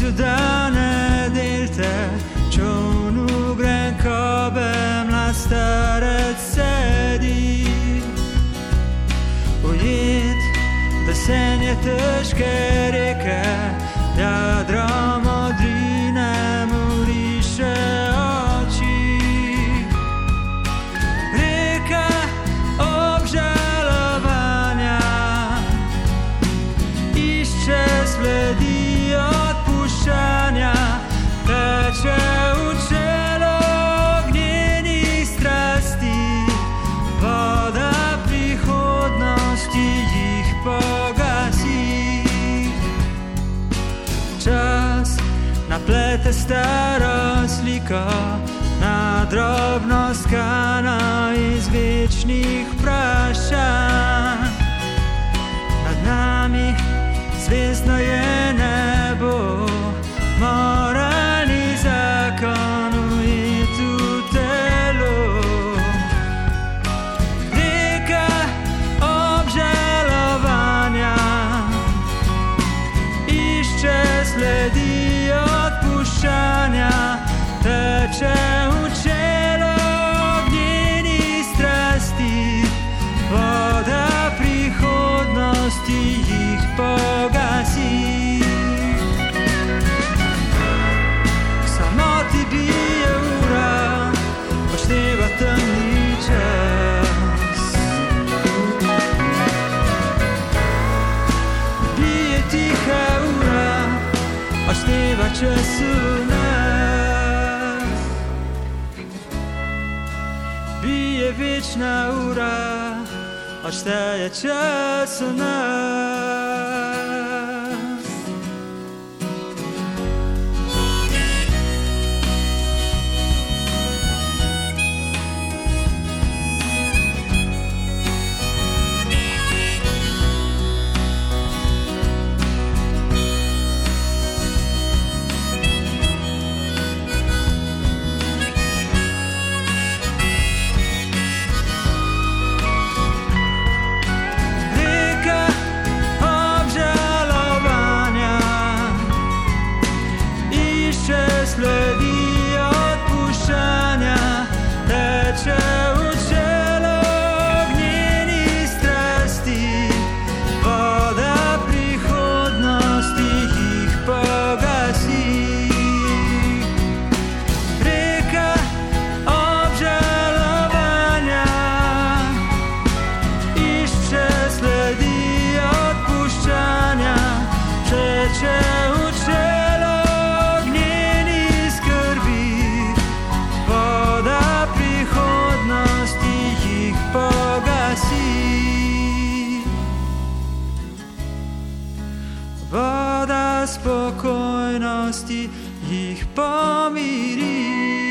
Sudane dirte čovnu brenkove mlastarac sedi. Ujet, da senje težke reke, da drom plete stara slika, na drobno skana iz večnih vprašanj. a števač sunas Bije večna ura, a šta je čas u nas. spokojnosti ich pomíri.